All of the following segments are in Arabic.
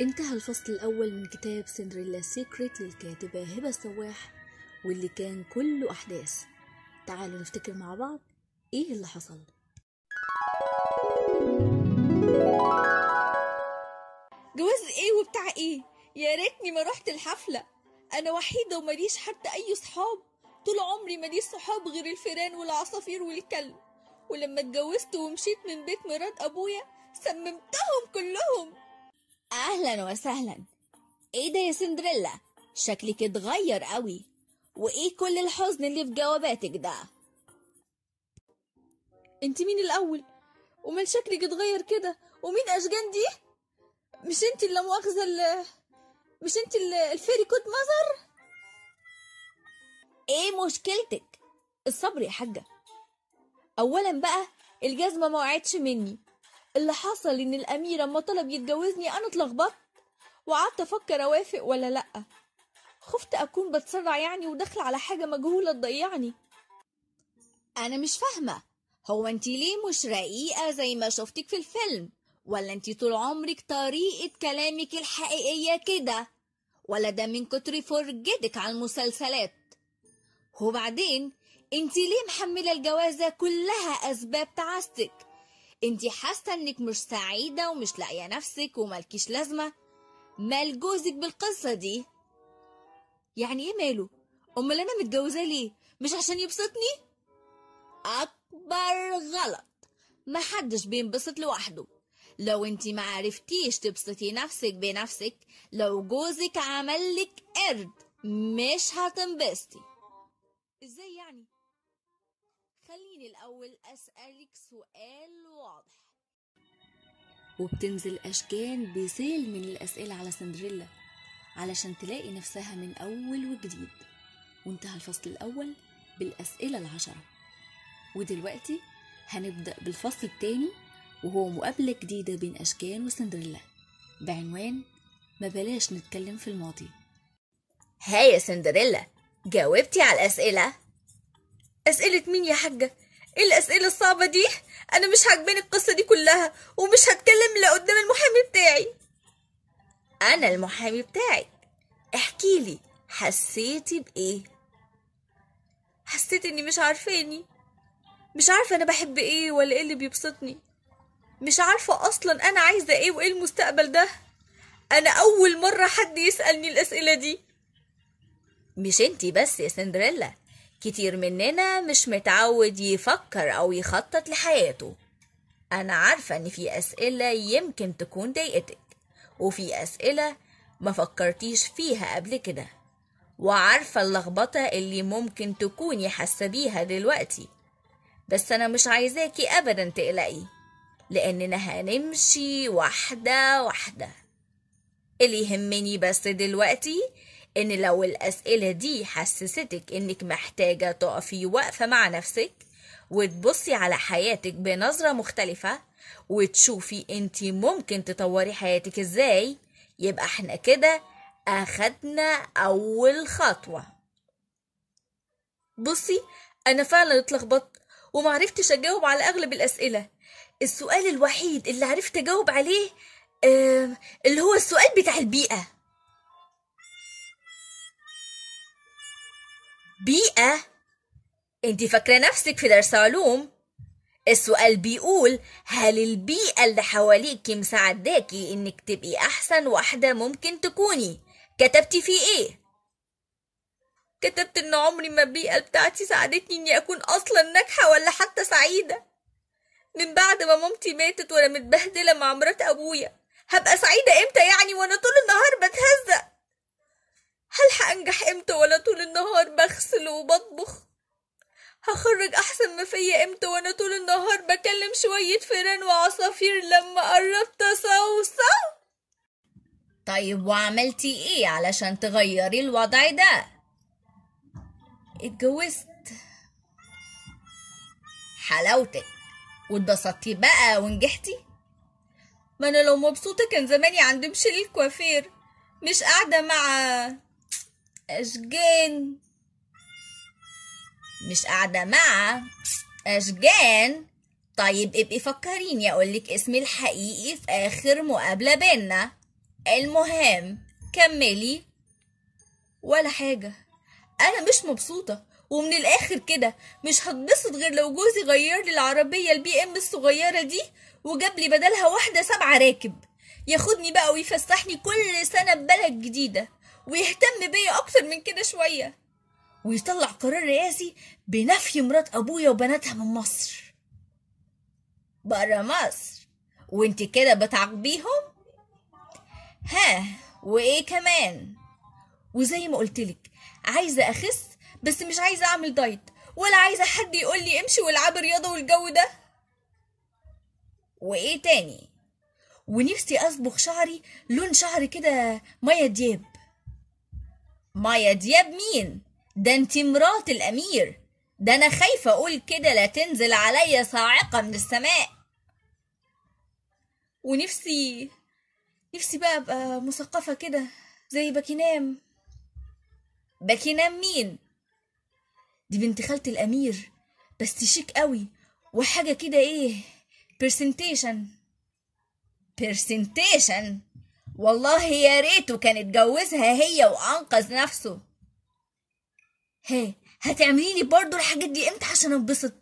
انتهى الفصل الأول من كتاب سندريلا Secret للكاتبة هبة السواح واللي كان كله أحداث. تعالوا نفتكر مع بعض إيه اللي حصل. جواز إيه وبتاع إيه؟ يا ريتني ما رحت الحفلة. أنا وحيدة ومليش حتى أي صحاب. طول عمري ماليش صحاب غير الفيران والعصافير والكلب. ولما اتجوزت ومشيت من بيت مرات أبويا سممتهم كلهم. أهلا وسهلا. إيه ده يا سندريلا؟ شكلك اتغير قوي. وإيه كل الحزن اللي في جواباتك ده؟ أنت مين الأول؟ ومال شكلك اتغير كده؟ ومين أشجان دي؟ مش أنت اللي مؤاخذة ال- مش أنت ال- ال fairy godmother إيه مشكلتك؟ الصبر يا حاجة. اولا بقى الجزمة ما وقعتش مني. اللي حصل إن الامير أما طلب يتجوزني أنا اتلخبطت. وقعدت أفكر أوافق ولا لأ. خفت أكون بتسرع يعني وداخله على حاجة مجهولة تضيعني. أنا مش فاهمة. هو أنت ليه مش رقيقة زي ما شفتك في الفيلم؟ ولا أنت طول عمرك طريقة كلامك الحقيقية كده؟ ولا ده من كتر فرجتك على المسلسلات؟ وبعدين أنت ليه محملة الجوازة كلها أسباب تعاستك انت حاسة انك مش سعيدة ومش لاقية نفسك ومالكيش لازمة؟ مال جوزك بالقصة دي. يعني إيه ماله؟ امال أنا متجوزاه ليه؟ مش عشان يبسطني؟ أكبر غلط. محدش بينبسط لوحده. لو انت معرفتيش تبسطي نفسك بنفسك لو جوزك عملك قرد مش هتنبسطي. خليني الأول أسألك سؤال واضح. وبتنزل أشجان بسيل من الأسئلة على سندريلا علشان تلاقي نفسها من أول وجديد. وانتهى الفصل الأول بالأسئلة العشرة. ودلوقتي هنبدأ بالفصل التاني وهو مقابلة جديدة بين أشجان وسندريلا. بعنوان ما بلاش نتكلم في الماضي. ها يا سندريلا جاوبتي على الأسئلة؟ أسئلة مين يا حاجة؟ إيه الأسئلة الصعبة دي؟ أنا مش عاجباني القصة دي كلها ومش هتكلم إلا قدام المحامي بتاعي. أنا المحامي بتاعك احكيلي حسيتي بإيه؟ حسيت إني مش عارفاني. مش عارفة أنا بحب إيه ولا إيه اللي بيبسطني. مش عارفة أصلا أنا عايزة إيه وإيه المستقبل ده. أنا أول مرة حد يسألني الأسئلة دي. مش أنتي بس يا سندريلا. كتير مننا مش متعود يفكر أو يخطط لحياته. أنا عارفة إن في أسئلة يمكن تكون ضايقتك وفي أسئلة ما فكرتيش فيها قبل كده. وعارفة اللخبطة اللي ممكن تكوني حاسة بيها دلوقتي. بس أنا مش عايزاكي أبدا تقلقي لأننا هنمشي واحدة واحدة. اللي يهمني بس دلوقتي إن لو الأسئلة دي حسستك إنك محتاجة تقفي واقفه مع نفسك وتبصي على حياتك بنظرة مختلفة وتشوفي أنت ممكن تطوري حياتك إزاي يبقى إحنا كده أخدنا أول خطوة. بصي أنا فعلا اتلخبطت ومعرفتش أجاوب على أغلب الأسئلة. السؤال الوحيد اللي عرفت أجاوب عليه آه اللي هو السؤال بتاع البيئة. بيئة. انت فاكرة نفسك في درس علوم السؤال بيقول هل البيئة اللي حواليكي مساعداكي إنك تبقي أحسن واحدة ممكن تكوني؟ كتبتي فيه إيه؟ كتبت إن عمري ما البيئة بتاعتي ساعدتني إني أكون أصلا ناجحة ولا حتى سعيدة. من بعد ما مامتي ماتت وأنا متبهدلة مع مرات أبويا هبقى سعيدة إمتى يعني وأنا طول النهار بتهزق؟ هل هنجح إمتى وأنا طول النهار بغسل وبطبخ؟ هخرج أحسن ما فيا إمتى وأنا طول النهار بكلم شوية فيران وعصافير لما قربت اصوصو طيب وعملتي إيه علشان تغيري الوضع ده؟ اتجوزت. حلاوتك. واتبسطتي بقى ونجحتي؟ ما أنا لو مبسوطة كان زماني عند مشيل الكوافير مش قاعدة مع أشجان مش قاعدة مع أشجان طيب ابقي فكريني أقولك اسمي الحقيقي في آخر مقابلة بينا. المهم كملي. ولا حاجة. أنا مش مبسوطة ومن الآخر كده. مش هتبسط غير لو جوزي غير لي العربية البي إم الصغيرة دي وجاب لي بدلها واحدة سبعة راكب. ياخدني بقى ويفسحني كل سنة ببلد جديدة. ويهتم بيا أكتر من كده شوية. ويطلع قرار رئاسي بنفي مرات أبويا وبناتها من مصر. برا مصر. وانت كده بتعاقبيهم؟ ها وإيه كمان؟ وزي ما قلتلك عايزة أخس بس مش عايزة أعمل دايت. ولا عايزة حد يقول لي امشي والعبي رياضة والجو ده. وإيه تاني؟ ونفسي أصبغ شعري لون شعري كده مايا دياب. مايا دياب مين؟ ده انت مرات الأمير. ده أنا خايفة أقول كده لا تنزل عليا صاعقة من السماء. ونفسي نفسي بقى أبقى مثقفة كده زي باكينام. باكينام مين؟ دي بنت خالة الأمير. بس شيك قوي. وحاجة كده إيه؟ presentation presentation والله يا ريته كان اتجوزها هي وأنقذ نفسه. هي هتعمليني برضو الحاجات دي إمتى عشان أنبسط؟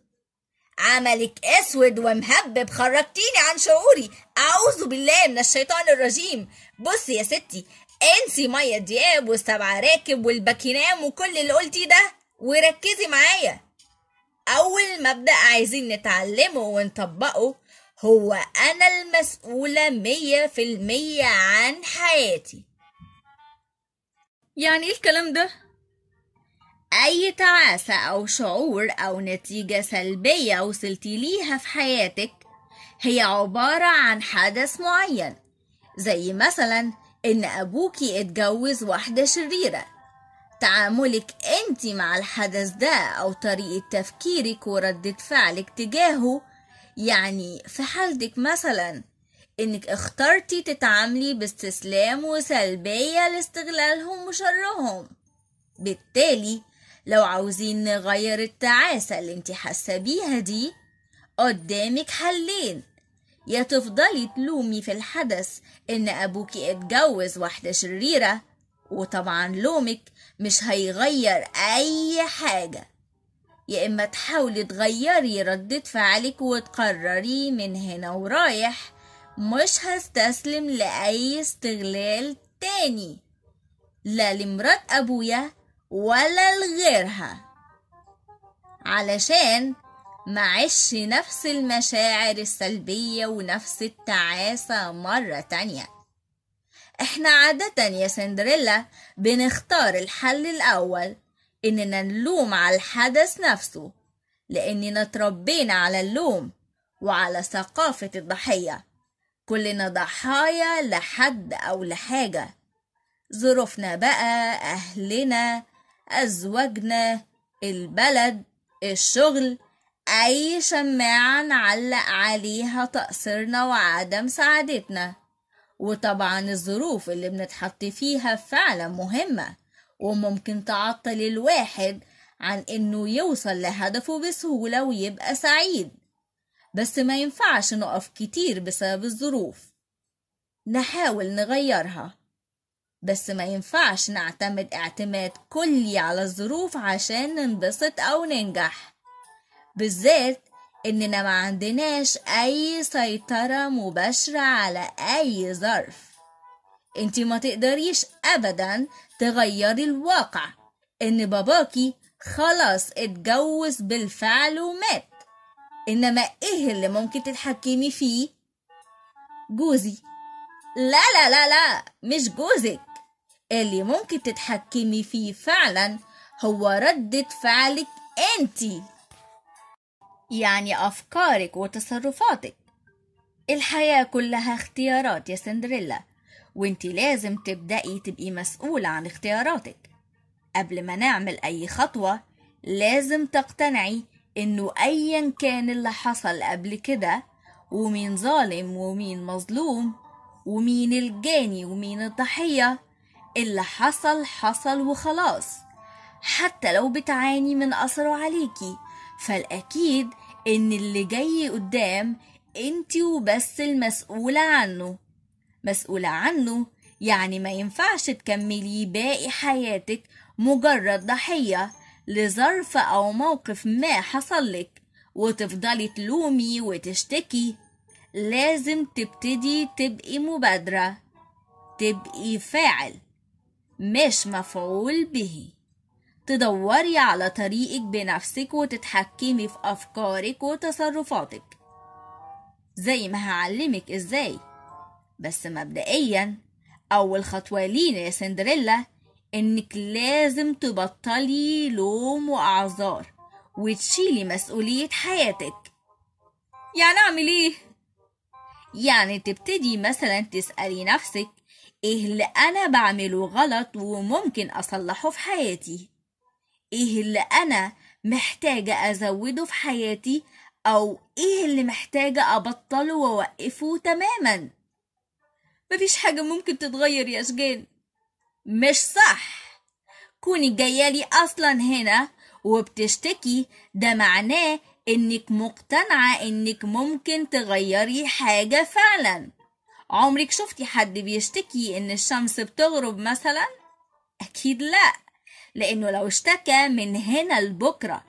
عملك أسود ومهبب خرجتيني عن شعوري. أعوذ بالله من الشيطان الرجيم. بصي يا ستي انسي مية دياب والسبع راكب والباكينام وكل اللي قلتيه ده وركزي معايا. أول مبدأ عايزين نتعلمه ونطبقه هو أنا المسؤولة مية في المية عن حياتي. يعني إيه الكلام ده؟ أي تعاسة أو شعور أو نتيجة سلبية وصلتي ليها في حياتك هي عبارة عن حدث معين. زي مثلا إن أبوكي اتجوز واحدة شريرة. تعاملك انت مع الحدث ده أو طريقة تفكيرك وردة فعلك تجاهه يعني في حالتك مثلا إنك اخترتي تتعاملي باستسلام وسلبية لاستغلالهم وشرهم. بالتالي لو عاوزين نغير التعاسة اللي انت حاسة بيها دي قدامك حلين. يا تفضلي تلومي في الحدث إن ابوكي اتجوز واحدة شريرة وطبعا لومك مش هيغير أي حاجة. يا إما تحاولي تغيري ردة فعلك وتقرري من هنا ورايح. مش هستسلم لأي استغلال تاني. لا لمرات أبويا ولا لغيرها. علشان معش نفس المشاعر السلبية ونفس التعاسة مرة تانية. إحنا عادة يا سندريلا بنختار الحل الأول. إننا نلوم على الحدث نفسه لأننا تربينا على اللوم وعلى ثقافة الضحية. كلنا ضحايا لحد أو لحاجة. ظروفنا بقى أهلنا أزواجنا البلد الشغل أي شماعة نعلق عليها تقصيرنا وعدم سعادتنا. وطبعا الظروف اللي بنتحط فيها فعلا مهمة. وممكن تعطل الواحد عن إنه يوصل لهدفه بسهولة ويبقى سعيد. بس ما ينفعش نقف كتير بسبب الظروف. نحاول نغيرها. بس ما ينفعش نعتمد اعتماد كلي على الظروف عشان ننبسط أو ننجح. بالذات إننا ما عندناش أي سيطرة مباشرة على أي ظرف. انتي ما تقدريش ابدا تغيري الواقع. إن باباكي خلاص اتجوز بالفعل ومات. إنما إيه اللي ممكن تتحكمي فيه؟ جوزي. لا لا لا لا مش جوزك. اللي ممكن تتحكمي فيه فعلا هو ردة فعلك انتي يعني أفكارك وتصرفاتك. الحياة كلها اختيارات يا سندريلا. وانتي لازم تبدأي تبقي مسؤولة عن اختياراتك. قبل ما نعمل أي خطوة لازم تقتنعي إنه أيا كان اللي حصل قبل كده ومين ظالم ومين مظلوم ومين الجاني ومين الضحية اللي حصل حصل وخلاص. حتى لو بتعاني من أثره عليكي فالأكيد إن اللي جاي قدام أنتي وبس المسؤولة عنه. مسؤولة عنه. يعني ما ينفعش تكملي باقي حياتك مجرد ضحية لظرف أو موقف ما حصلك وتفضلي تلومي وتشتكي. لازم تبتدي تبقي مبادرة تبقي فاعل مش مفعول به. تدوري على طريقك بنفسك وتتحكمي في أفكارك وتصرفاتك. زي ما هعلمك إزاي. بس مبدئيا أول خطوة لينا يا سندريلا إنك لازم تبطلي لوم وأعذار وتشيلي مسؤولية حياتك. يعني أعمل إيه؟ يعني تبتدي مثلا تسألي نفسك إيه اللي أنا بعمله غلط وممكن أصلحه في حياتي؟ إيه اللي أنا محتاجة أزوده في حياتي؟ أو إيه اللي محتاجة أبطله وأوقفه تماما؟ مفيش حاجة ممكن تتغير يا أشجان مش صح. كوني جايالي أصلا هنا وبتشتكي ده معناه إنك مقتنعة إنك ممكن تغيري حاجة فعلا. عمرك شفتي حد بيشتكي إن الشمس بتغرب مثلا؟ أكيد لأ لأنه لو اشتكى من هنا لبكرة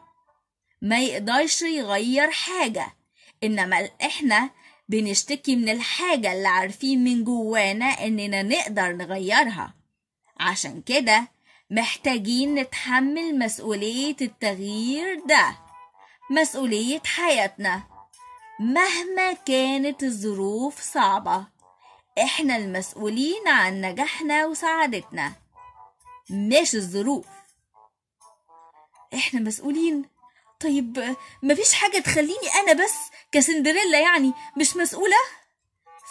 ما يقدرش يغير حاجة. إنما إحنا بنشتكي من الحاجة اللي عارفين من جوانا إننا نقدر نغيرها. عشان كده محتاجين نتحمل مسؤولية التغيير ده مسؤولية حياتنا. مهما كانت الظروف صعبة إحنا المسؤولين عن نجاحنا وسعادتنا مش الظروف. إحنا مسؤولين طيب مفيش حاجة تخليني أنا بس كسندريلا يعني مش مسؤولة؟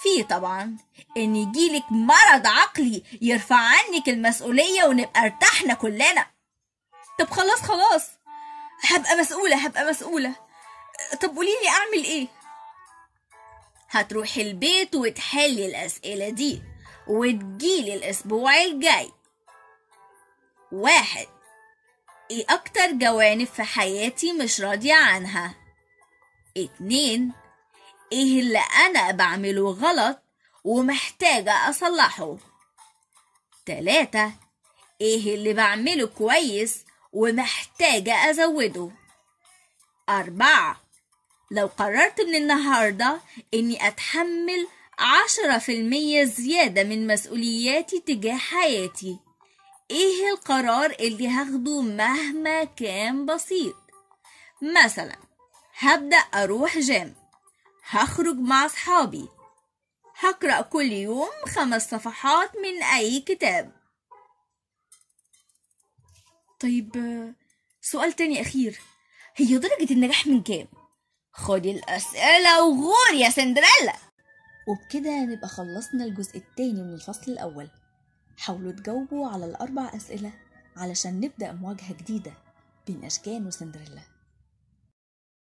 في طبعا. إن يجيلك مرض عقلي يرفع عنك المسؤولية ونبقى ارتحنا كلنا. طب خلاص خلاص. هبقى مسؤولة هبقى مسؤولة. طب قوليلي أعمل إيه؟ هتروحي البيت وتحلي الأسئلة دي وتجيلي الأسبوع الجاي. واحد. إيه أكتر جوانب في حياتي مش راضية عنها. اتنين إيه اللي أنا بعمله غلط ومحتاجة أصلحه؟ تلاتة إيه اللي بعمله كويس ومحتاجة أزوده؟ أربعة لو قررت من النهاردة إني أتحمل عشرة في المية زيادة من مسؤولياتي تجاه حياتي. إيه القرار اللي هاخده مهما كان بسيط؟ مثلا هبدأ أروح جيم هخرج مع أصحابي هقرأ كل يوم خمس صفحات من أي كتاب. طيب سؤال تاني أخير. هي درجة النجاح من كام؟ خدي الأسئلة وغور يا سندريلا! وبكده نبقى خلصنا الجزء التاني من الفصل الأول. حاولوا تجاوبوا على الأربع أسئلة علشان نبدأ مواجهة جديدة بين أشجان وسندريلا.